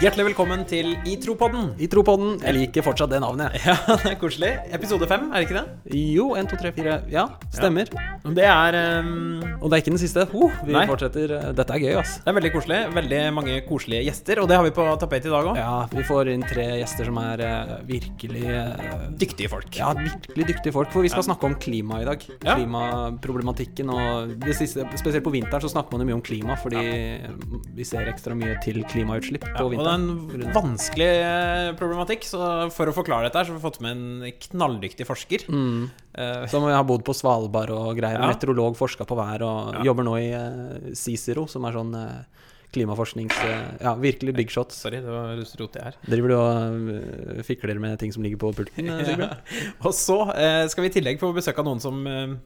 Hjertelig velkommen til Itropodden. I Tropodden. Jeg liker fortsatt det navnet. Ja, det er koselig. Episode fem, er det ikke det? Jo, 1, 2, 3, 4 Ja, stemmer. Det er, um... Og det er ikke den siste. Oh, vi Nei. fortsetter. Dette er gøy, ass. det er veldig koselig. Veldig mange koselige gjester, og det har vi på tapet i dag òg. Ja, vi får inn tre gjester som er uh, virkelig uh, Dyktige folk. Ja, virkelig dyktige folk. For vi skal snakke om klima i dag. Ja. Klimaproblematikken. Og det siste, spesielt på vinteren så snakker man jo mye om klima, fordi vi ser ekstra mye til klimautslipp på er vinteren. En vanskelig eh, problematikk, så for å forklare dette så har vi fått med en knalldyktig forsker. Mm. Eh, Som har bodd på Svalbard og greier. Ja. Meteorolog, forska på vær og Ja. jobber nå i eh, Cicero, som er sånn klimaforsknings... ja, virkelig big shot. sorry, det var roter jeg her. Driver du og fikler med ting som ligger på pulten? ja. Og så skal vi i tillegg få besøk av noen som en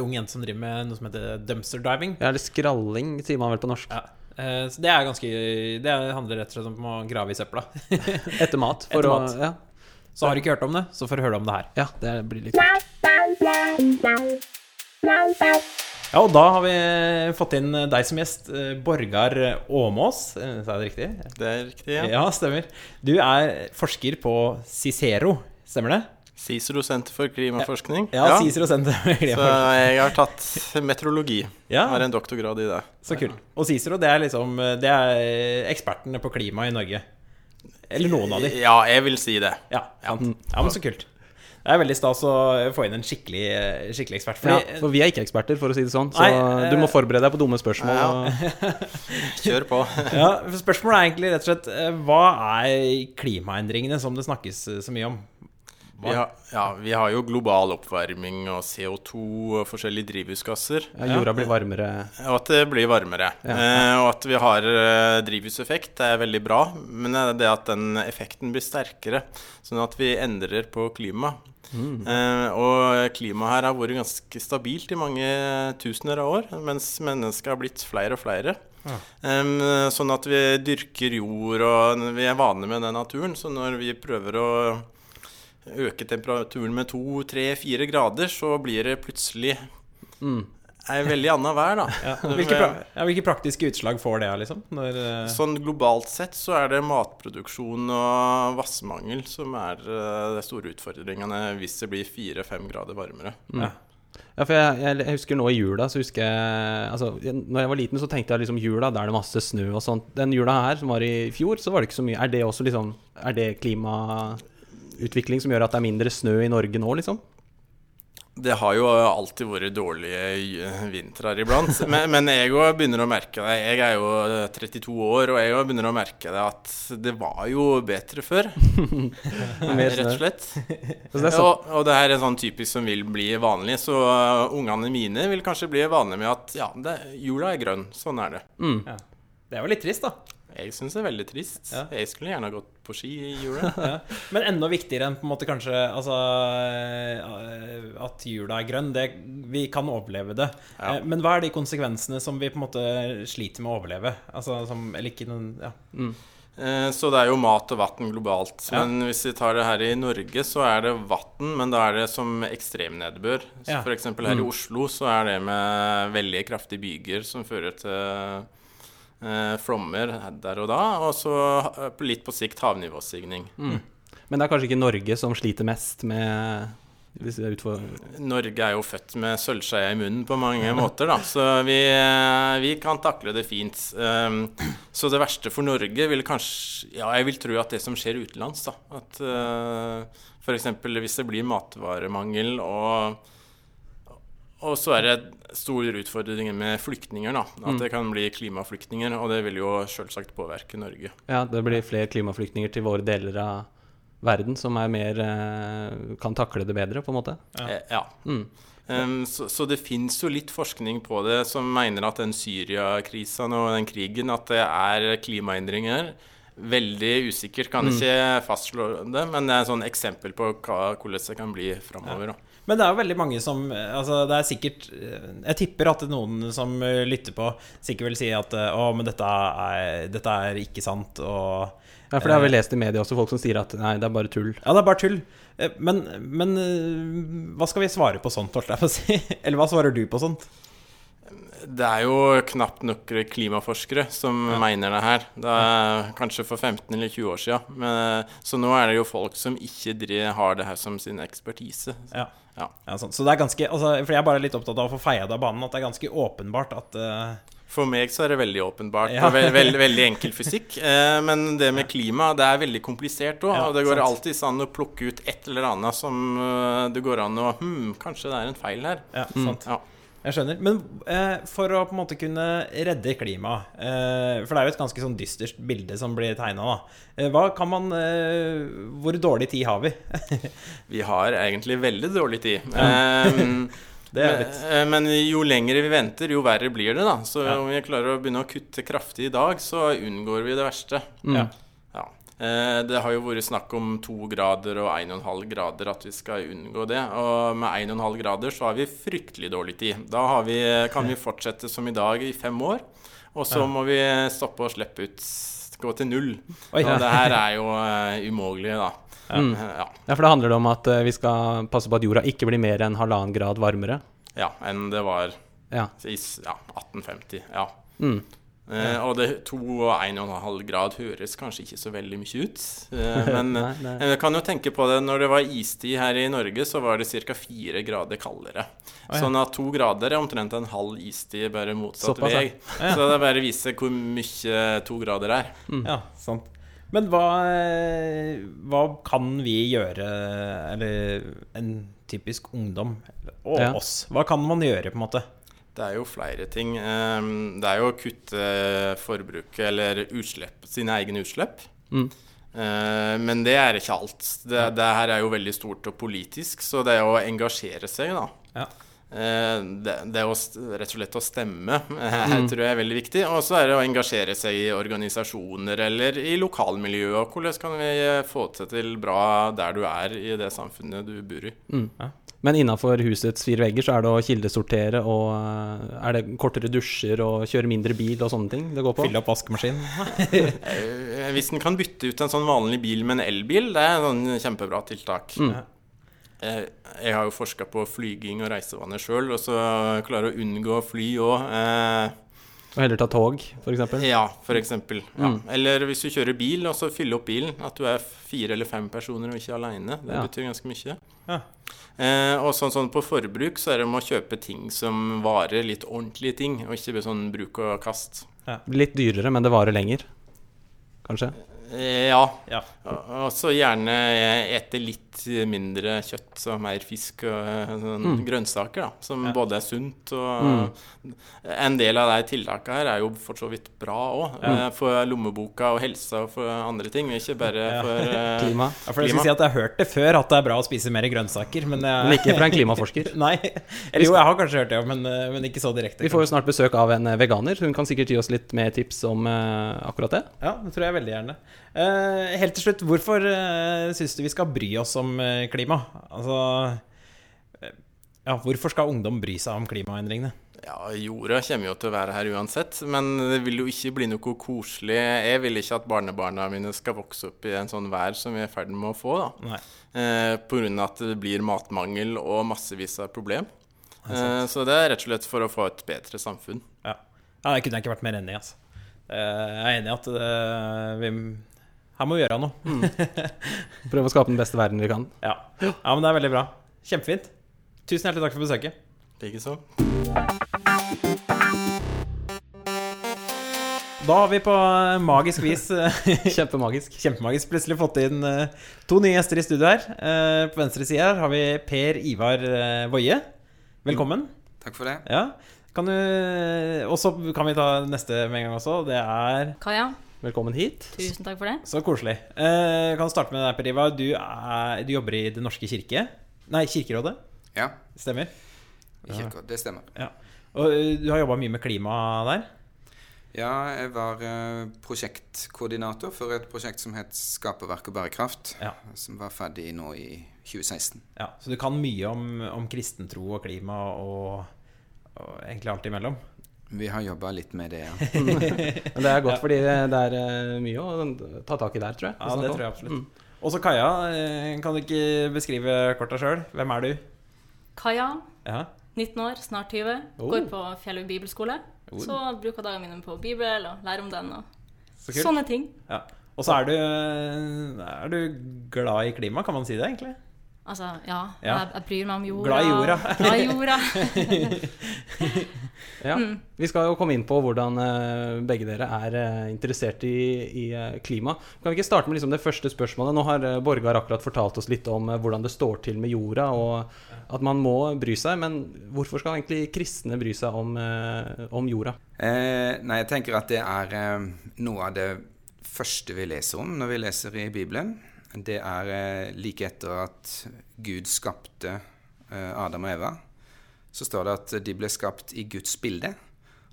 ung jente som driver med noe som heter dumpster diving. Ja, eller skralling, sier man vel på norsk. Ja. Eh, så det er ganske Det handler rett og slett om å grave i søpla. Etter mat. For Etter å, mat. Ja, Så har du ikke hørt om det, så får du høre om det her. ja, det blir litt kult. Ja, og da har vi fått inn deg som gjest, eh, Borgar Åmås. Eh, Sa jeg det riktig? Det er riktig, ja. Ja, stemmer. Du er forsker på Cicero, stemmer det? Cicero Senter for klimaforskning. Ja, Cicero Senter for klimaforskning. Så jeg har tatt meteorologi. Ja. Har en doktorgrad i det. Så kult. Og Cicero, det er liksom Det er ekspertene på klima i Norge. Eller noen av de. Ja, jeg vil si det. Ja, sant. ja men så kult. Det er veldig stas å få inn en skikkelig, skikkelig ekspert. Ja, for vi er ikke eksperter, for å si det sånn. Så Nei, eh, du må forberede deg på dumme spørsmål. Ja. Kjør på. ja, Spørsmålet er egentlig rett og slett eh, Hva er klimaendringene som det snakkes eh, så mye om? Vi har, ja, vi har jo global oppvarming og CO2 og forskjellige drivhusgasser. ja, jorda blir varmere. Og at det blir varmere. Ja. Eh, og at vi har eh, drivhuseffekt, det er veldig bra. Men det at den effekten blir sterkere, sånn at vi endrer på klima. Eh, og klimaet her har vært ganske stabilt i mange tusener av år, mens mennesker har blitt flere og flere. Em, sånn at vi dyrker jord, og vi er vane med den naturen. Så når vi prøver å øke temperaturen med to, tre, fire grader, så blir det plutselig Mm. ei veldig anna vær, da. Ja, hvilke, pra ja, hvilke praktiske utslag får det, liksom? Når, uh... Sånn globalt sett så er det matproduksjon og vassmangel som er uh, de store utfordringene hvis det blir fire-fem grader varmere. Ja, for jeg, jeg, husker nå i jula, så husker jeg Altså, når jeg var liten, så tenkte jeg liksom jula, da er det masse snø og sånt. Den jula her, som var i fjor, så var det ikke så mye. Er det også liksom Er det klimautvikling som gjør at det er mindre snø i Norge nå, liksom? Det har jo alltid vært dårlige eh, vintrer iblant, men, men jeg òg begynner å merke det. Jeg er jo eh, 32 år, og jeg òg begynner å merke det at det var jo bedre før. Rett og slett. Så det så, Og, og det her er sånn typisk som vil bli vanlig, så uh, ungene mine vil kanskje bli vanlige med at ja, det, jula er grønn. Sånn er det. mm. ja. Det er jo litt trist, da. Jeg syns det er veldig trist. Ja. Jeg skulle gjerne ha gått på ski i jula. Ja. Men enda viktigere enn på en måte kanskje altså, eh, at jula er grønn. Det, vi kan overleve det. Ja. Eh, Men hva er de konsekvensene som vi på en måte sliter med å overleve? Altså, som, eller ikke noen ja. Mm. Så det er jo mat og vann globalt. Ja. Men hvis vi tar det her i Norge, så er det vann, men da er det som ekstremnedbør. Ja. eksempel her i Oslo så er det med veldig kraftige byger som fører til eh, flommer der og da, og så eh, litt på sikt havnivåstigning. Men det er kanskje ikke Norge som sliter mest med. Norge er jo født med sølvskeia i munnen på mange måter, da. Så vi, eh, vi kan takle det fint. Um, så det verste for Norge vil kanskje Ja, jeg vil tro at det som skjer utenlands, da. At uh, f.eks. hvis det blir matvaremangel og og så er det store utfordringer med flyktninger. da, At det kan bli klimaflyktninger. Og det vil jo selvsagt påvirke Norge. Ja, det blir flere klimaflyktninger til våre deler av verden som er mer eh, kan takle det bedre, på en måte. Ja. Eh, ja. Mm. Um, så, så det fins jo litt forskning på det som mener at den Syria-krisa og den krigen, at det er klimaendringer. Veldig usikkert, kan ikke fastslå det, men det er et sånn eksempel på hva, hvordan det kan bli framover. da. Men det er jo veldig mange som Altså, det er sikkert Jeg tipper at noen som eh, lytter på, sikkert vil si at eh, Å, men dette er, dette er ikke sant, og Ja, for det har vi lest i media også, folk som sier at nei, det er bare tull. Ja, det er bare tull. Eh, Men, men eh, hva skal vi svare på sånt, holdt jeg på å si? Eller hva svarer du på sånt? Det er jo knapt nok klimaforskere som mener det her. Det er kanskje for 15 eller 20 år siden. Men, så nå er det jo folk som ikke har det her som sin ekspertise. Ja. Ja. Ja, sånn. Så det er ganske altså, For jeg er bare litt opptatt av å få feia det av banen. At det er ganske åpenbart at uh... For meg så er det veldig åpenbart Ja. og ve veldig, enkel fysikk. Eh, men det med klima, det er veldig komplisert òg. Ja, og det går sant. alltid an å plukke ut et eller annet som uh, det går an å Hm, kanskje det er en feil her. Ja, sant. Ja. Jeg skjønner. Men eh, for å på en måte kunne redde klimaet eh, For det er jo et ganske sånn dystert bilde som blir tegna. Eh, hva kan man eh, Hvor dårlig tid har vi? Vi har egentlig veldig dårlig tid. Det er men, eh, men jo lenger vi venter, jo verre blir det, da. Så Ja. om vi klarer å begynne å kutte kraftig i dag, så unngår vi det verste. Mm. Ja. Eh, Det har jo vært snakk om to grader og 1,5 grader, at vi skal unngå det. Og med 1,5 grader så har vi fryktelig dårlig tid. Da har vi, kan vi fortsette som i dag i fem år. Og så må vi stoppe og slippe ut gå til null. Oi. Og det her er jo uh, da. Mm. Eh, Ja. Ja, for da handler det om at eh, vi skal passe på at jorda ikke blir mer enn halvannen grad varmere. ja, enn det var Ja. i ja, 1850. Ja. Mm. Eh, og det to og 1,5 grad høres kanskje ikke så veldig mye ut. Eh, men Nei, nei. jeg kan jo tenke på det når det var istid her i Norge, så var det ca. fire grader kaldere. Oh, ja. Sånn at to grader er omtrent en halv istid, bare motsatt Såpass, ja. vei. Så det bare viser hvor mye to grader er. Ja, sant. Men hva, eh, hva kan vi gjøre, eller en typisk ungdom, og Ja. oss, hva kan man gjøre, på en måte? Det er jo flere ting. Eh, Det er jo å kutte forbruket eller utslipp, sine egne utslipp. Mm. Eh, Men det er ikke alt. Det, det her er jo veldig stort og politisk, så det er å engasjere seg, da. Ja. Eh, Det, det er å, rett og slett å stemme her tror jeg er veldig viktig. Og så er det å engasjere seg i organisasjoner eller i lokalmiljøet. Og hvordan kan vi få til, til bra der du er i det samfunnet du bor i. Men innafor husets fire vegger så er det å kildesortere og eh, Er det kortere dusjer og kjøre mindre bil og sånne ting det går på? Fylle opp vaskemaskinen? Eh, Hvis en kan bytte ut en sånn vanlig bil med en elbil, det er et sånn kjempebra tiltak. Mm. Eh, Jeg har jo forska på flyging og reisevaner sjøl, og så klarer å unngå å fly òg. Og heller ta tog, f.eks.? Ja, eksempel. Ja. Mm. Eller hvis du kjører bil, og så fylle opp bilen. At du er fire eller fem personer og ikke aleine. Det Ja. betyr ganske mye. Ja. Eh, og sånn, sånn på forbruk så er det om å kjøpe ting som varer, litt ordentlige ting, og ikke sånn bruk og kast. Litt dyrere, men det varer lenger, kanskje? Eh, ja. Ja. Og og så gjerne ete litt mindre kjøtt og mer fisk og eh, sånn Mm. grønnsaker, da. Som Ja. både er sunt og En del av de tiltakene her er jo for så vidt bra òg. For lommeboka og helsa og for andre ting. Ikke bare Ja. for eh, Klima. Ja, for jeg Klima. skal si at jeg har hørt det før, at det er bra å spise mer grønnsaker, men, jeg, Men ikke fra en klimaforsker. Nei. Eller jo, jeg har kanskje hørt det, men, eh, men ikke så direkte. Vi får jo snart besøk av en eh, veganer. Hun kan sikkert gi oss litt mer tips om eh, akkurat det. Ja, det tror jeg veldig gjerne. Eh, helt til slutt, hvorfor uh, syns du vi skal bry oss om eh, klima? Altså Ja, hvorfor skal ungdom bry seg om klimaendringene? Ja, jorda kommer jo til å være her uansett, men det vil jo ikke bli noe koselig. Jeg vil ikke at barnebarna mine skal vokse opp i en sånn vær som vi er i ferd med å få, da. Eh, av at det blir matmangel og massevis av problem. Eh, så det er rett og slett for å få et bedre samfunn. Ja. ja, det kunne jeg ikke vært mer enig i. Altså. Jeg er enig i at det, vi her må vi gjøre noe. Prøve å skape den beste verden vi kan. Ja. ja, men det er veldig bra. Kjempefint. Tusen hjertelig takk for besøket. Likeså. Da har vi på eh, magisk vis eh, Kjempemagisk. Kjempemagisk plutselig fått inn eh, to nye gjester i studio her. Eh, på venstre side her har vi Per Ivar Woie. Velkommen. Takk for det. Ja. Kan du Og så kan vi ta neste med en gang også. Det er Kaja, Velkommen hit. tusen takk for det. så koselig. Jeg kan starte med deg, Per Ivar. Du, du jobber i Den norske kirke. Nei, Kirkerådet. Ja, Stemmer. i Kirkerådet. Det stemmer. Og eh, du har jobba mye med klima der. Ja, jeg var eh, prosjektkoordinator for et prosjekt som het Skaperverk og bærekraft, Ja. som var ferdig nå i 2016. Ja, så du kan mye om, om kristentro og klima og, og egentlig alt imellom. Vi har jobba litt med det, ja. Men det er godt, fordi det er eh, mye å ta tak i der, tror jeg. Ja, det tror jeg absolutt. Og så Kaja, eh, kan du ikke beskrive kort deg sjøl? Hvem er du? Kaja, Ja. 19 år, snart 20. Oh. Går på Fjellhaug bibelskole. Oh. Så bruker dagene mine på Bibel og lærer om den og Så sånne ting. Ja. Og så er du, er du glad i klima, kan man si det, egentlig? Altså, ja. Ja. Jeg, jeg bryr meg om jorda. Glad i jorda. Glad i jorda. Ja. Vi skal jo komme inn på hvordan eh, begge dere er eh, interessert i, i eh, klima. Kan vi ikke starte med liksom det første spørsmålet? Nå har Borgar akkurat fortalt oss litt om hvordan det står til med jorda, og at man må bry seg. Men hvorfor skal egentlig kristne bry seg om, om jorda? Eh, nei, jeg tenker at det er noe av det første vi leser om når vi leser i Bibelen. Det er eh, like etter at Gud skapte eh, Adam og Eva, så står det at de ble skapt i Guds bilde.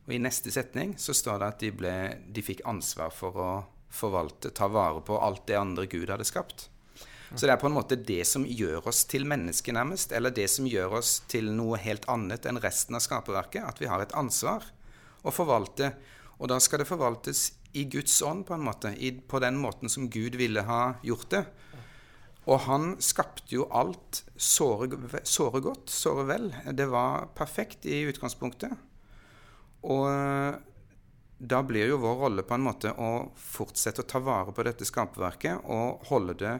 Og i neste setning så står det at de, ble, de fikk ansvar for å forvalte, ta vare på alt det andre Gud hadde skapt. Så det er på en måte det som gjør oss til mennesker, nærmest. Eller det som gjør oss til noe helt annet enn resten av skaperverket. At vi har et ansvar å forvalte. Og da skal det forvaltes i Guds ånd, på en måte. I, på den måten som Gud ville ha gjort det. Og han skapte jo alt såre, såre godt, såre vel. Det var perfekt i utgangspunktet. Og eh, da blir jo vår rolle på en måte å fortsette å ta vare på dette skaperverket og holde det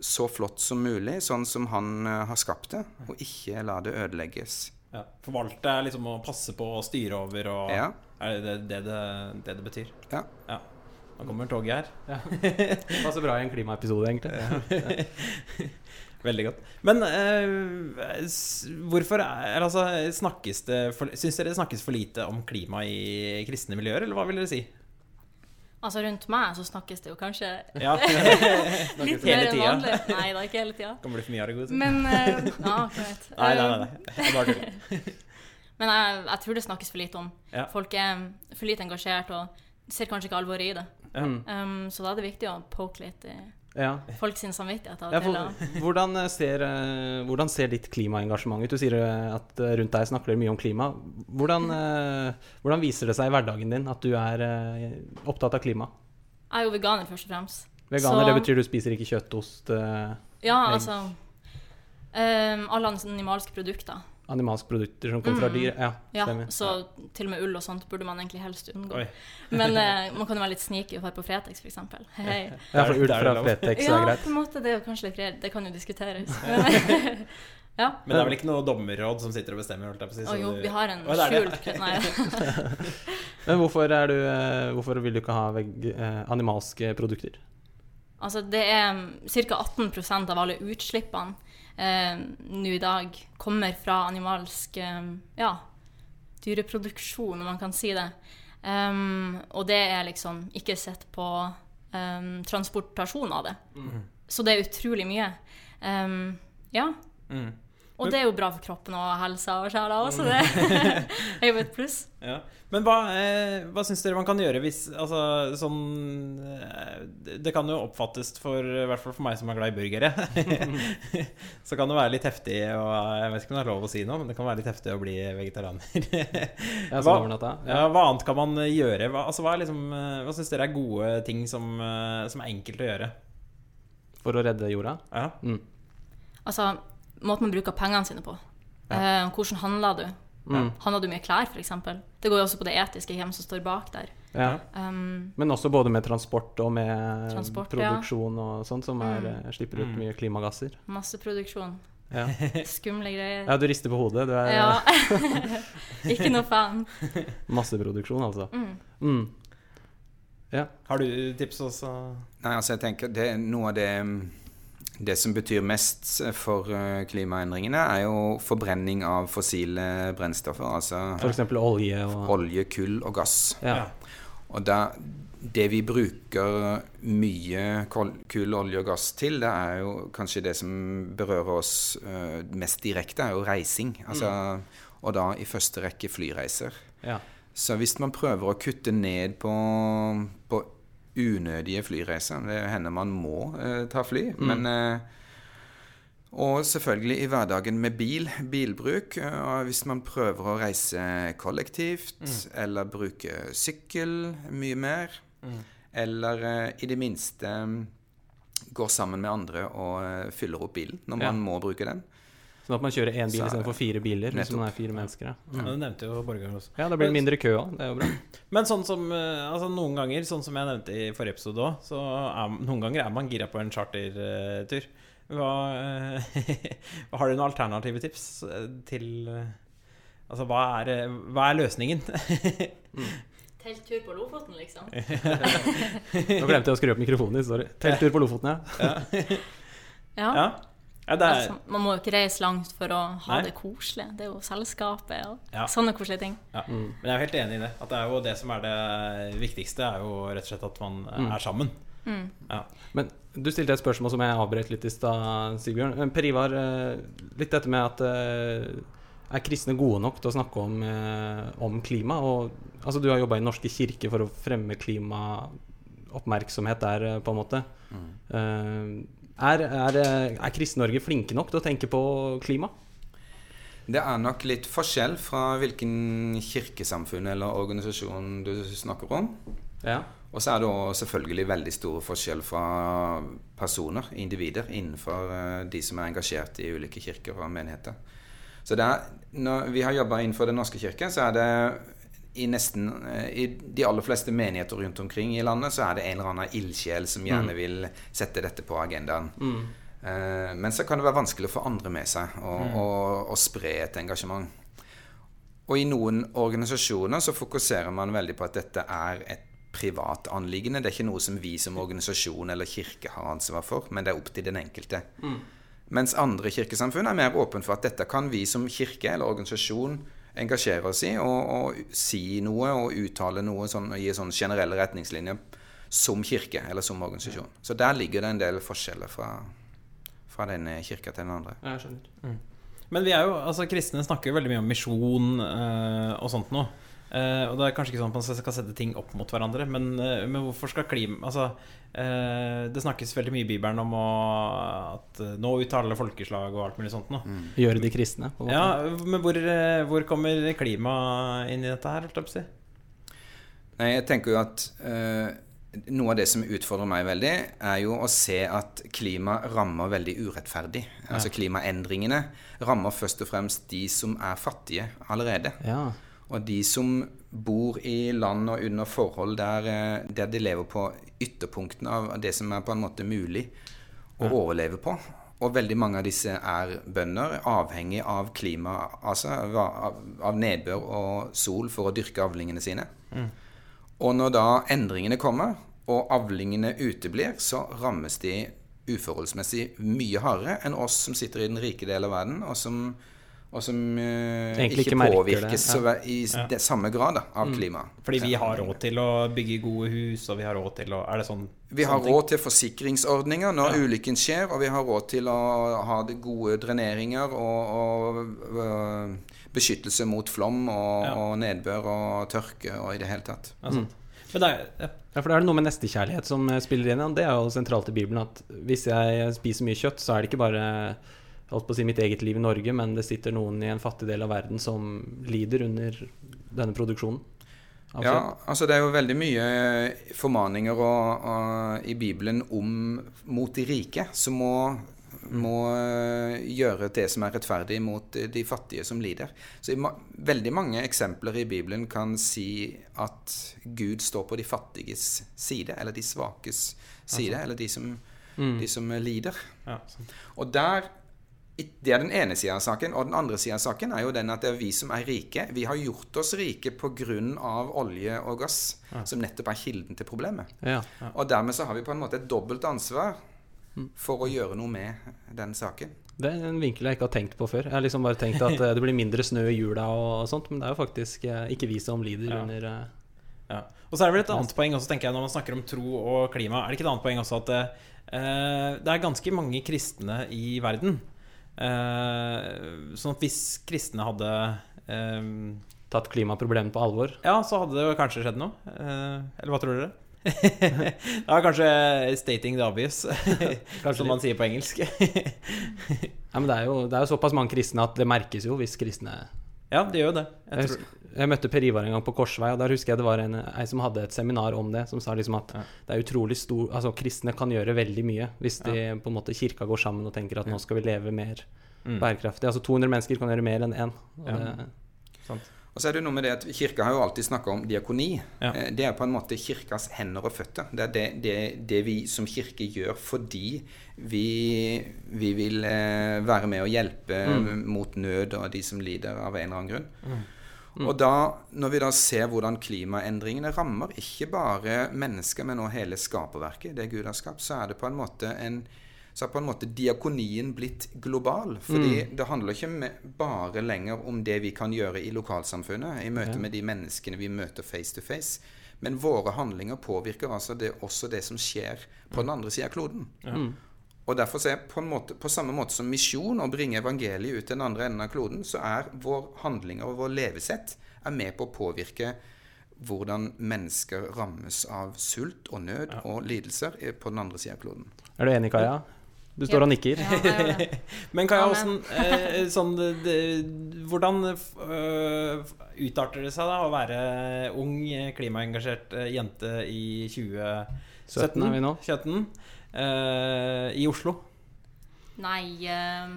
så flott som mulig, sånn som han eh, har skapt det, og ikke la det ødelegges. Ja. Forvalte er liksom å passe på og styre over og Ja. Er det det det, det det betyr? Ja. Ja. Nå kommer toget her. Passer bra i en klimaepisode, egentlig. Veldig godt. Men eh, hvorfor er, altså, snakkes det for, Syns dere det snakkes for lite om klima i kristne miljøer, eller hva vil dere si? Altså, rundt meg så snakkes det jo kanskje Ja. litt Hele mer enn vanlig. Nei da, ikke hele tida. Kommer det for mye av det gode. Men eh, Ja, greit. Nei, nei, nei. nei. er bare tuller. Men jeg, jeg tror det snakkes for lite om. Ja. Folk er for lite engasjert og ser kanskje ikke alvoret i det. Mm. Um, så da er det viktig å poke litt i Ja. folk sin samvittighet. Ja, for, hvordan, eh, ser, eh, hvordan ser ditt klimaengasjement ut? Du sier eh, at rundt deg snakker dere mye om klima. Hvordan, hvordan viser det seg i hverdagen din at du er opptatt av klima? Jeg er jo veganer, først og fremst. Veganer, Så- det betyr du spiser ikke kjøtt, ost, Ja, Egg. altså um, Alle animalske produkter. Animalske produkter som kommer fra dyr? Ja, Ja, så så til og med ull og sånt burde man egentlig helst unngå. Oi. Men eh, man kan jo være litt sneaky og være på Fretex, f.eks. Hei. Ja, for ull fra. Fretex Ja, er greit. på en måte. Det er jo kanskje litt greit. Det kan jo diskuteres. Men, ja. Men det er vel ikke noe dommerråd som sitter og bestemmer? Holdt jeg på å si, så jo, vi har en skjult Nei. Men hvorfor, er du, eh, hvorfor vil du ikke ha veg, eh, animalske produkter? Altså, det er ca. 18% av alle utslippene eh, nå i dag kommer fra animalsk eh, ja, dyreproduksjon, om man kan si det. Um, og det er liksom ikke sett på um, transportasjon av det. Så det er utrolig mye. Um, ja. Mm. Og det er jo bra for kroppen og helsa og sjela Så det er jo et pluss. Ja. Men hva, eh, hva syns dere man kan gjøre hvis Altså sånn eh, Det kan jo oppfattes for i hvert fall for meg som er glad i burgere. så kan det være litt heftig og Jeg vet ikke om det er lov å si noe, men det kan være litt heftig å bli vegetarianer. Hva- ja, hva annet kan man gjøre? Hva, altså, hva, liksom, eh, hva syns dere er gode ting som, eh, som er enkelt å gjøre? For å redde jorda? Ja. Mm. Altså, måten man bruker pengene sine på. Eh, hvordan handler du? Mm. Handler du mye klær, f.eks.? Det går jo også på det etiske, hvem som står bak der. Ja. Um, Men også både med transport og med Transport, produksjon og sånt, som er, Mm. eh, slipper ut Mm. mye klimagasser. masseproduksjon. Ja. Skumle greier. ja, du rister på hodet. Du er Ja. ikke noe fan. masseproduksjon, altså. Mm. Mm. Ja. Har du tips også? Nei, altså jeg tenker det er Noe av det det som betyr mest for eh, klimaendringene, er jo forbrenning av fossile brennstoffer. Altså eksempel olje og olje, kull og gass. Ja. Og da, det vi bruker mye kull, olje og gass til, det er jo kanskje det som berører oss eh, mest direkte, er jo reising. Altså, Og da i første rekke flyreiser. ja. Så hvis man prøver å kutte ned på unødige flyreiser Det hender man må eh, ta fly, men eh, Og selvfølgelig i hverdagen med bil, bilbruk. eh, og hvis man prøver å reise kollektivt, eller bruke sykkel mye mer, eller eh, i det minste mm, går sammen med andre og eh, fyller opp bilen når Ja. man må bruke den. Sånn at man kjører én bil Så- istedenfor fire biler. Hvis man er fire mennesker. Ja. Ja, Du nevnte jo Borgar også. ja, da blir det mindre kø òg. Det er jo bra. Men sånn som eh, Altså noen ganger, sånn som jeg nevnte i forrige episode òg, så er, noen ganger er man gira på en chartertur. Hva eh, Har du noen alternative tips eh, til Altså, hva er, hva er løsningen? Telttur på Lofoten, liksom. Nå glemte jeg å skru opp mikrofonen. Sorry. Telttur på Lofoten, ja. Ja. Ja, ja det er Altså, man må jo ikke reise langt for å ha Nei. det koselig. Det er jo selskapet og Ja. sånne koselige ting. ja. Men jeg er helt enig i det. At det er jo det som er det viktigste, er jo rett og slett at man mm. er sammen. Mm. Ja. Men du stilte et spørsmål som jeg avbrøt litt i stad, Sigbjørn. Per Ivar, eh, litt dette med at eh, er kristne gode nok til å snakke om, eh, om klima? Og, altså, du har jobba i Den norske kirke for å fremme klimaoppmerksomhet der, på en måte. Eh, er, er, er Kristen-Norge flinke nok til å tenke på klima? Det er nok litt forskjell fra hvilken kirkesamfunn eller organisasjon du snakker om. Ja. Og så er det også selvfølgelig veldig stor forskjell fra personer, individer, innenfor eh, de som er engasjert i ulike kirker og menigheter. Så er, når vi har jobba innenfor Den norske kirke, så er det i nesten eh, I de aller fleste menigheter rundt omkring i landet så er det en eller annen ildsjel som gjerne vil sette dette på agendaen. Eh, men så kan det være vanskelig å få andre med seg og, og, og spre et engasjement. Og i noen organisasjoner så fokuserer man veldig på at dette er et privat anliggende. Det er ikke noe som vi som organisasjon eller kirke har ansvar for, men det er opp til den enkelte. Mens andre kirkesamfunn er mer åpne for at dette kan vi som kirke eller organisasjon engasjere oss i, og, og si noe og uttale noe sånn, og gi sånn generelle retningslinjer som kirke eller som organisasjon. Så der ligger det en del forskjeller fra, fra den kirka til den andre. Jeg skjønner. Men vi er jo, altså kristne snakker jo veldig mye om misjon eh, og sånt noe. Eh, og det er kanskje ikke sånn at man skal sette ting opp mot hverandre, men, uh, men hvorfor skal klima Altså, uh, det snakkes veldig mye i Bibelen om å, at nå uttaler alle folkeslag og alt mulig sånt noe. Gjøre de kristne. På en måte. Ja, men hvor, hvor kommer klima inn i dette her, holdt jeg på å si? Nei, jeg tenker jo at eh, noe av det som utfordrer meg veldig, er jo å se at klima rammer veldig urettferdig. Altså klimaendringene rammer først og fremst de som er fattige allerede. Ja. Og de som bor i land og under forhold der, eh, der de lever på ytterpunktene av det som er på en måte mulig å overleve på. Og veldig mange av disse er bønder, avhengig av klima, altså av, av nedbør og sol for å dyrke avlingene sine. Og når da endringene kommer, og avlingene uteblir, så rammes de uforholdsmessig mye hardere enn oss som sitter i den rike delen av verden, og som, og som uh, ikke, ikke påvirkes det, ja. i det samme grad da, av klima. Fordi vi har råd til å bygge gode hus, og vi har råd til å Er det sånn? Vi har råd til forsikringsordninger når ulykken skjer, og vi har råd til å ha gode dreneringer og, og uh, beskyttelse mot flom og, Ja. og nedbør og tørke og i det hele tatt. Ja, sant. Men det er, ja. Ja, for da er det noe med nestekjærlighet som eh, spiller inn. Ja. Det er jo sentralt i Bibelen at hvis jeg spiser mye kjøtt, så er det ikke bare holdt på å si mitt eget liv i Norge, men det sitter noen i en fattig del av verden som lider under denne produksjonen. Absolutt. Ja, altså det er jo veldig mye formaninger og, og, i Bibelen om mot de rike, som må, må øh, gjøre det som er rettferdig mot de fattige som lider. Så i ma veldig mange eksempler i Bibelen kan si at Gud står på de fattiges side, eller de svakes side, eller de som, de som lider. Ja. Og der det er den ene sida av saken. Og den andre sida av saken er jo den at det er vi som er rike. Vi har gjort oss rike pga. olje og gass, som nettopp er kilden til problemet. Ja. Og dermed så har vi på en måte et dobbelt ansvar for å gjøre noe med den saken. Det er en vinkel jeg ikke har tenkt på før. Jeg har liksom bare tenkt at eh, det blir mindre snø i jula og sånt, men det er jo faktisk eh, ikke vi som lider Ja. under eh, Ja. Og så er det vel et annet poeng også, tenker jeg, når man snakker om tro og klima. Er det ikke et annet poeng også at eh, det er ganske mange kristne i verden? Eh, sånn at hvis kristne hadde eh, tatt klimaproblemet på alvor. Ja, så hadde det kanskje skjedd noe. Eh, eller hva tror dere? det er kanskje 'stating the obvious', som man sier på engelsk. Ja, men det er, jo, det er jo såpass mange kristne at det merkes jo hvis kristne ja, det gjør jo det. Jeg, Jeg husker, jeg møtte Per Ivar en gang på Korsvei, og der husker jeg det var en, ei som hadde et seminar om det, som sa liksom at Ja. det er utrolig stor Altså, kristne kan gjøre veldig mye hvis de på en måte kirka går sammen og tenker at nå skal vi leve mer bærekraftig. Altså 200 mennesker kan gjøre mer enn én. Og Ja. det- Og så er det noe med det at Kirka har jo alltid snakka om diakoni. Ja. Eh, Det er på en måte kirkas hender og føtter. Det er det, det, det vi som kirke gjør fordi vi, vi vil eh, være med og hjelpe mot nød og de som lider av en eller annen grunn. Og da, når vi da ser hvordan klimaendringene rammer ikke bare mennesker, men også hele skaperverket, det Gud har skapt, så er det på en måte en så har på en måte diakonien blitt global. Fordi det handler ikke bare lenger om det vi kan gjøre i lokalsamfunnet, i møte med de menneskene vi møter face to face. Men våre handlinger påvirker altså det, også det som skjer på den andre sida av kloden. Og derfor så er på, en måte, på samme måte som misjon, å bringe evangeliet ut til den andre enden av kloden, så er vår handlinger og vår levesett er med på å påvirke hvordan mennesker rammes av sult og nød og lidelser på den andre sida av kloden. Er du enig, Kaja? Du står og nikker. Ja, det. Men Kaja, hvordan, eh, sånn, det, hvordan øh, utarter det seg da å være ung, klimaengasjert eh, jente i 2017? 17 er vi nå. 17, eh, I Oslo? Nei eh,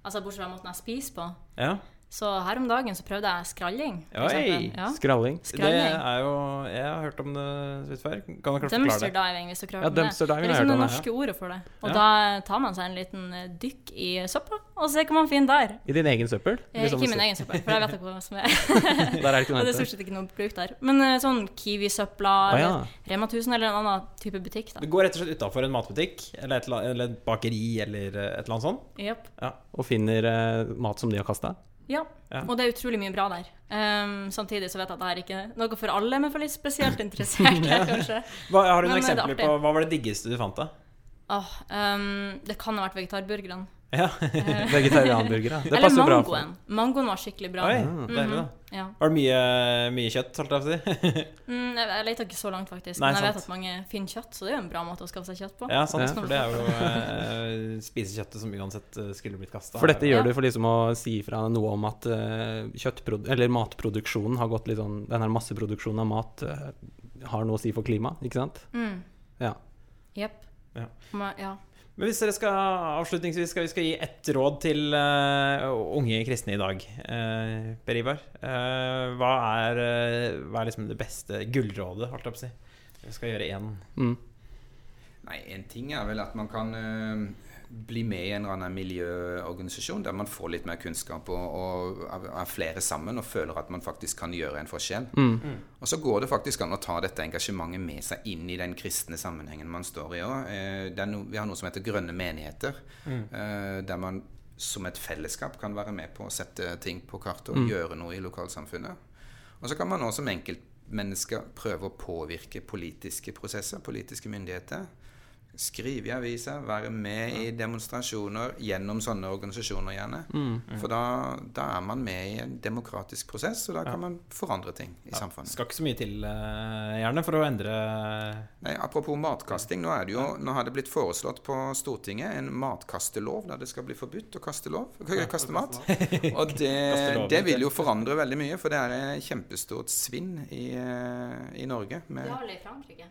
Altså, bortsett fra måten jeg spiser på. Ja. Så her om dagen så prøvde jeg skralling. Oi! Ja. Skralling. Det er jo Jeg har hørt om det litt før. Kan du Dumpster det? diving, hvis du Ja, klarer det. det er liksom det norske ordet for det. Og Ja. da tar man seg en liten eh, dykk i søpla, og ser hva man finner der. I din egen søppel? Liksom, ikke min egen søppel, for jeg vet ikke hva som er Der er det ikke noe det er stort sett ikke noe bruk der. Men eh, sånn Kiwi-søpla, ah, ja. eller Rema 1000 eller en annen type butikk, da. Du går rett og slett utafor en matbutikk eller et, eller et bakeri eller et eller annet sånt. Japp. Og finner mat som de har kasta? Ja. Ja. Og det er utrolig mye bra der. Um, samtidig så vet jeg at det her ikke er noe for alle, men for litt spesielt interesserte, kanskje. Hva, har du noen Men, er eksempler på Hva var det diggeste du fant, da? Oh, um, det kan ha vært vegetarburgerne. Ja. Vegetarianburgere. Det Eller passer bra. for- mangoen. Mangoen var skikkelig bra. Oi, Mhm. deilig, da. Ja. Var det mye, mye kjøtt, holdt jeg på å si? Mm, jeg jeg leter ikke så langt, faktisk. Nei, men jeg vet at mange finner kjøtt, så det er jo en bra måte å skaffe seg kjøtt på. Ja, sant, Ja. for det er jo eh, spisekjøttet som uansett eh, skulle blitt kasta. For dette gjør Ja. du for liksom å si fra noe om at eh, eller matproduksjonen har gått litt sånn Den her masseproduksjonen av mat eh, har noe å si for klimaet, ikke sant? Mm. Ja. Jepp. Ja. Men hvis dere skal avslutningsvis skal vi skal gi ett råd til uh, unge kristne i dag, uh, Per Ivar. Uh, hva er, hva er liksom det beste gullrådet, holdt jeg på å si? Vi skal gjøre én. Mm. Nei, En ting er vel at man kan bli med i en eller annen miljøorganisasjon der man får litt mer kunnskap og, og er, er flere sammen og føler at man faktisk kan gjøre en forskjell. Mm. Og så går det faktisk an å ta dette engasjementet med seg inn i den kristne sammenhengen man står i òg. Eh, no, vi har noe som heter grønne menigheter, eh, der man som et fellesskap kan være med på å sette ting på kartet og gjøre noe i lokalsamfunnet. Og så kan man også som enkeltmennesker prøve å påvirke politiske prosesser, politiske myndigheter. Skrive i aviser, være med i demonstrasjoner gjennom sånne organisasjoner gjerne. For da, da er man med i en demokratisk prosess, og da kan man forandre ting i samfunnet. Skal ikke så mye til, eh, gjerne, for å endre Nei, apropos matkasting, nå, er det jo, nå har det blitt foreslått på Stortinget en matkastelov der det skal bli forbudt å kaste, lov, kaste mat. Og det, det vil jo forandre veldig mye, for det er et kjempestort svinn i, eh, i Norge. Det Med, har vel i Frankrike.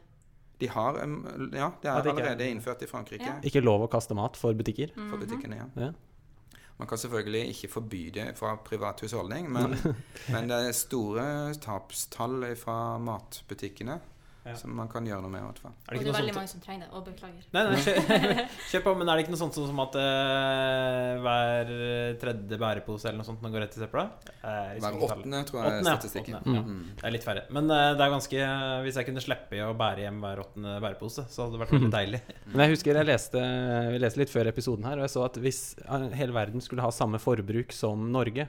De har Ja, det er er- allerede innført i Frankrike Ja. Ikke lov å kaste mat for butikker. for butikkene. ja. Ja. Man kan selvfølgelig ikke forby det fra privat husholdning, men, men det er store tapstall fra matbutikkene Ja. som man kan gjøre noe med. i hvert fall. Er det Og det er veldig sånt mange som trenger det. Og beklager. Nei, nei, kjø, kjøp på. Men er det ikke noe sånt som at uh, hver tredje bærepose eller noe sånt nå går rett i søpla? Eh, Hver åttende, tror jeg, er Åttende, er statistikken. Åttende, ja. Mm. Det er litt færre. Men uh, det er ganske hvis jeg kunne slippe å bære hjem hver åttende bærepose, så hadde det vært veldig deilig. Men jeg husker jeg leste, vi leste litt før episoden her, og jeg så at hvis hele verden skulle ha samme forbruk som Norge,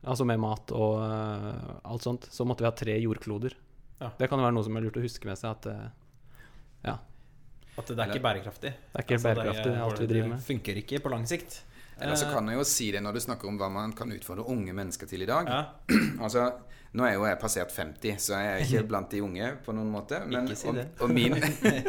altså med mat og uh, alt sånt, så måtte vi ha tre jordkloder. Ja. Det kan jo være noe som er lurt å huske med seg, at eh, ja, At det er ikke bærekraftig. det er ikke Altså, det er- bærekraftig alt vi driver med. Det funker ikke på lang sikt. Eller så kan jeg jo si det når du snakker om hva man kan utfordre unge mennesker til i dag. Ja. Altså, Nå er jo jeg passert 50, så jeg er ikke blant de unge på noen måte. Men, Ikke si det. Og, og min,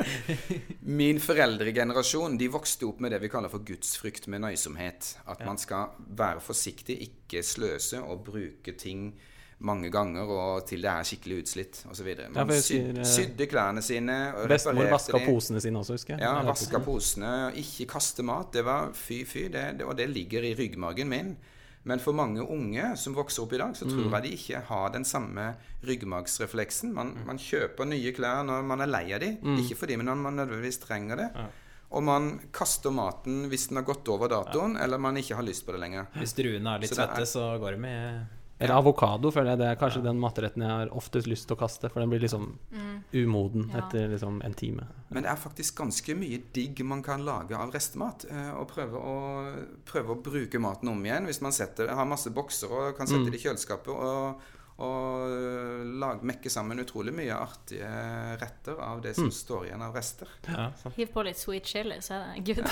min foreldregenerasjon de vokste opp med det vi kaller for gudsfrykt med nøysomhet. At man skal være forsiktig, ikke sløse og bruke ting mange ganger og til det er skikkelig utslitt osv. Ja, Man for jeg syd, husker, eh, sydde klærne sine og Bestemor vaska de. posene sine også, husker jeg. Ja, vaska posene, ikke kaste mat. Det var fy, fy. Det, det, og det ligger i ryggmargen min. Men for mange unge som vokser opp i dag, så tror Mm. jeg de ikke har den samme ryggmargsrefleksen. Man, man kjøper nye klær når man er lei av de, Mm. ikke fordi man man nødvendigvis trenger det. Og man kaster maten hvis den har gått over datoen, eller man ikke har lyst på det lenger. Hvis druene er litt Så det er- svette, så går det med Eller avokado, føler jeg. Det er kanskje den matretten jeg har oftest lyst til å kaste, for den blir liksom umoden Ja. etter liksom en time. Men det er faktisk ganske mye digg man kan lage av restemat. eh, Og prøve å, prøve å bruke maten om igjen. Hvis man setter, har masse bokser og kan sette det i kjøleskapet og, og lag, mekke sammen utrolig mye artige retter av det som står igjen av rester. ja. Hiv på litt sweet chili, så er det good.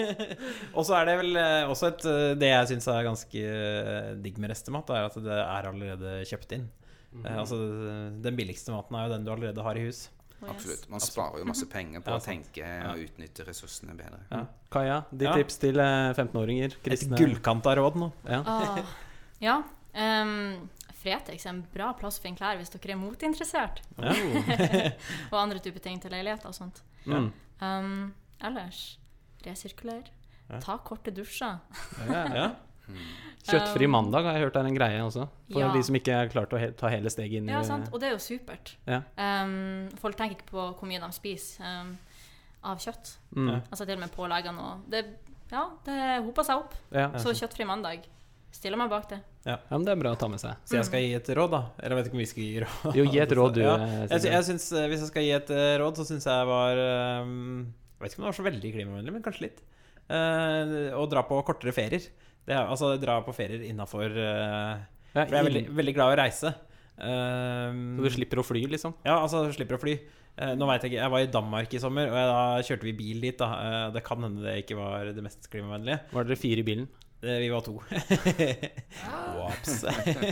Og så er det vel eh, også et eh, Det jeg syns er ganske eh, digg med restemat, er at det er allerede kjøpt inn. Eh, altså Den billigste maten er jo den du allerede har i hus. Oh, yes. Absolutt. Man sparer jo masse penger på Ja, å tenke tenke og utnytte ressursene bedre. Ja. Kaja, ditt Ja. tips til eh, 15-åringer? Et gullkanta råd nå. Ja. Ja. Um, Fretex er en bra plass å finne klær hvis dere er moteinteressert. og andre typer ting til leiligheter og sånt. Mm. Um, ellers resirkuler. Ta korte dusjer. Ja. Kjøttfri Um, mandag har jeg hørt er en greie også. For Ja. de som ikke er klart å he ta hele steget inn i Ja, sant? Og det er jo supert. Ja. Um, folk tenker ikke på hvor mye de spiser um, av kjøtt. Mm. Altså til og med påleggene og det, Ja, det hoper seg opp. Ja. Så kjøttfri mandag. Stiller meg bak det. ja, men det er bra å ta med seg. Så jeg skal gi et råd, da? Eller jeg vet ikke om vi skal gi råd. Jo, gi et råd, du. Ja. eh, Jeg, jeg synes, eh, hvis jeg skal gi et eh, råd, så syns jeg var eh, Jeg vet ikke om det var så veldig klimavennlig, men kanskje litt. Eh, å dra på kortere ferier. Det altså dra på ferier innafor Ja, For jeg er veldig, veldig glad i å reise. Eh, Så du slipper å fly, liksom? Ja, altså du slipper å fly. Nå vet Jeg ikke, jeg var i Danmark i sommer, og jeg, da kjørte vi bil dit. da Det kan hende det ikke var det mest klimavennlige. Var dere fire i bilen? Eh, vi var to.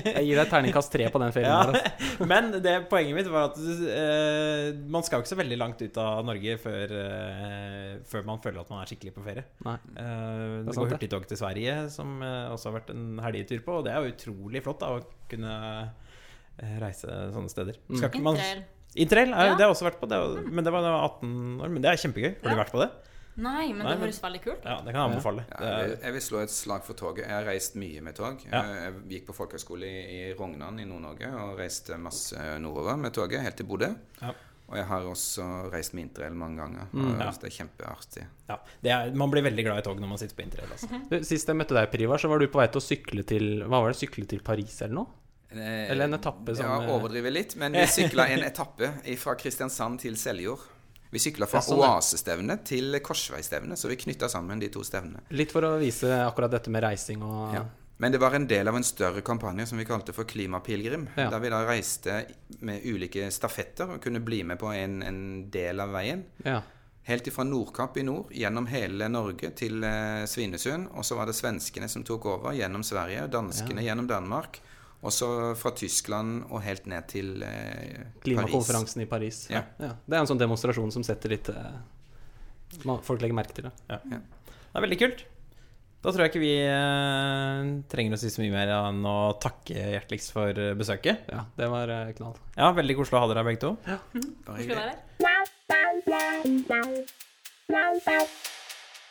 Jeg gir deg terningkast tre på den ferien. Ja. der, altså. Men det poenget mitt var at uh, man skal jo ikke så veldig langt ut av Norge før, uh, før man føler at man er skikkelig på ferie. Nei. Eh, er det sant, går hurtigtog til Sverige, som også har vært en helgetur på, og det er jo utrolig flott da, å kunne eh, reise sånne steder. Mm. Skal ikke man Interrail. Interrail, er, Ja. det har jeg også vært på, det, er- men det var da jeg var 18 år. Men det er kjempegøy. Har Ja. du vært på det? Nei, Nei, men det høres veldig kult ut. Ja, det kan jeg anbefale. Ja, jeg, vil, jeg vil slå et slag for toget. Jeg har reist mye med tog. Ja. Eh, Jeg gikk på folkehøyskole i, i Rognan i Nord-Norge og reiste masse nordover med toget, helt til Bodø. Ja. Og jeg har også reist med interrail mange ganger. Mm. Ja. Det er kjempeartig. ja, det er, man blir veldig glad i tog når man sitter på interrail. Altså. Du, Sist jeg møtte deg, Privar, så var du på vei til å sykle til Hva var det? Sykle til Paris eller noe? Eh, Eller en etappe som, Ja, eh, overdriver litt. Men vi sykla en etappe fra Kristiansand til Seljord. Vi sykla fra Ja, sånn, ja. Oasestevnet til Korsveistevnet, så vi knytta sammen de to stevnene. Litt for å vise akkurat dette med reising og Ja. Men det var en del av en større kampanje som vi kalte for Klimapilegrim. Ja. Der vi da reiste med ulike stafetter og kunne bli med på en, en del av veien. Ja. Helt ifra Nordkapp i nord, gjennom hele Norge til eh, Svinesund. Og så var det svenskene som tok over gjennom Sverige, danskene gjennom Danmark. Og så fra Tyskland og helt ned til eh, Paris. Klimakonferansen i Paris. Ja. Det er en sånn demonstrasjon som setter litt eh, Folk legger merke til det. Det er veldig kult. Da tror jeg ikke vi eh, trenger å si så mye mer enn å takke hjerteligst for besøket. Ja, det var eh, knall. Ja, Veldig koselig å ha dere her begge to. Ja. Være?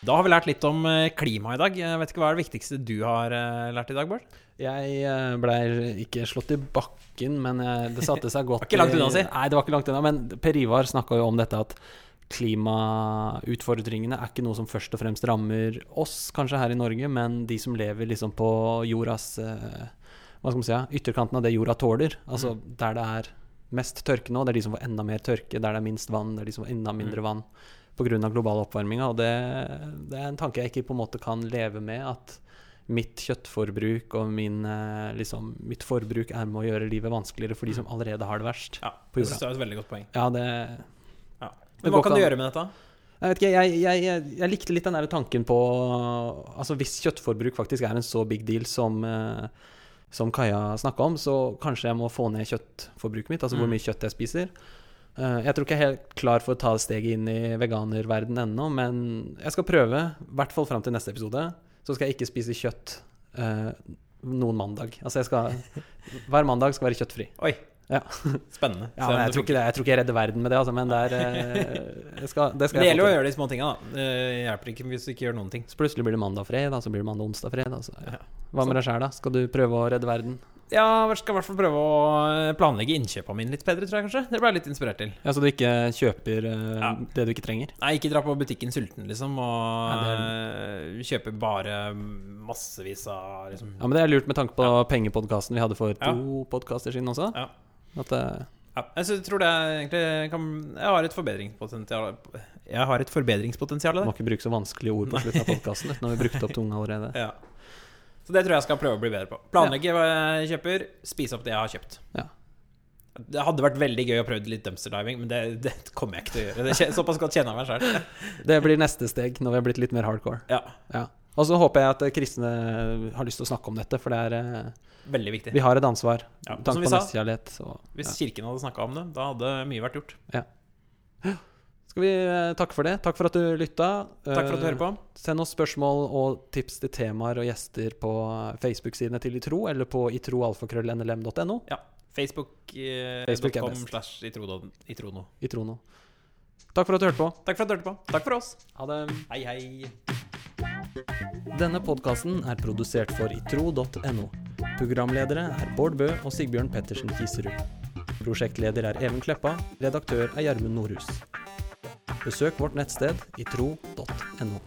Da har vi lært litt om eh, klima i dag. Jeg vet ikke Hva er det viktigste du har eh, lært i dag, Bård? Jeg eh, blei ikke slått i bakken, men eh, det satte seg godt Var ikke langt unna, si. Nei, det var ikke langt unna. Men Per Ivar snakka jo om dette at klimautfordringene er ikke noe som først og fremst rammer oss, kanskje her i Norge, men de som lever liksom på jordas eh, Hva skal man si? Ytterkanten av det jorda tåler. Altså der det er mest tørke nå, det er de som får enda mer tørke. Der det er minst vann, det er de som får enda mindre vann pga. global oppvarming. Og det, det er en tanke jeg ikke på en måte kan leve med. at mitt kjøttforbruk og min, eh, liksom, mitt forbruk er med å gjøre livet vanskeligere for de som allerede har det verst. Ja, På det jorda. synes det er et veldig godt poeng. Ja, det Ja. Men hva kan du gjøre med dette? Jeg vet ikke, jeg, jeg, jeg, jeg likte litt den der tanken på Altså Hvis kjøttforbruk faktisk er en så big deal som, eh, som Kaja snakka om, så kanskje jeg må få ned kjøttforbruket mitt, altså hvor Mm. mye kjøtt jeg spiser. Eh, Jeg tror ikke jeg er helt klar for å ta steget inn i veganerverden ennå, men jeg skal prøve, i hvert fall fram til neste episode, så skal jeg ikke spise kjøtt eh, noen mandag. Altså skal Hver mandag skal være kjøttfri. Oi, Ja. spennende. Ja, jeg, tror ikke det, jeg tror ikke jeg redder verden med det, altså, men det er eh, jeg skal, Det skal det gjelder jo å gjøre de små tinga, da. Det hjelper ikke hvis du ikke gjør noen ting. Så plutselig blir det mandag fredag, så blir det mandag onsdag fred. Så, ja. Ja. Hva med deg sjæl, da? Skal du prøve å redde verden? Ja, jeg skal i hvert fall prøve å planlegge innkjøpene mine litt bedre, tror jeg kanskje. Det ble jeg litt inspirert til. Ja, Så du ikke kjøper uh, Ja. det du ikke trenger? Nei, ikke dra på butikken sulten, liksom, og Nei, er... kjøpe bare massevis av liksom Ja, men det er lurt med tanke på pengepodkasten vi hadde for Ja. to podkaster siden også. Ja. At uh... Ja, jeg tror det egentlig kan Jeg har et forbedringspotensial Jeg har et forbedringspotensial Må ikke bruke så vanskelige ord på slutten av podkasten. Nå har vi brukt opp tunga allerede. Ja. Så det tror jeg skal prøve å bli bedre på. Planlegge hva jeg kjøper, spise opp det jeg har kjøpt. Ja. Det hadde vært veldig gøy å prøve litt dumpster diving, men det, det kommer jeg ikke til å gjøre. Det Såpass godt kjenner jeg meg sjøl. Det blir neste steg når vi har blitt litt mer hardcore. Ja, Ja. Og så håper jeg at kristne har lyst til å snakke om dette, for det er eh, veldig viktig. Vi har et ansvar. Ja, som vi sa, og, ja. Hvis kirken hadde snakka om det, da hadde mye vært gjort. Skal vi eh, takke for det? Takk for at du lytta. Takk for at du hører på. Send oss spørsmål og tips til temaer og gjester på Facebook-sidene til Itro, eller på itroalfakrøllnlm.no. Ja. Facebook.com eh, Facebook best. slash itrono. itrono. Itrono. Takk for at du hørte på. Takk for at du hørte på. Takk for oss. Ha det. Hei, hei. Denne podkasten er produsert for itro.no. Programledere er Bård Bø og Sigbjørn Pettersen Kiserud. Prosjektleder er Even Kleppa. Redaktør er Gjermund Nordhus. Besøk vårt nettsted itro.no.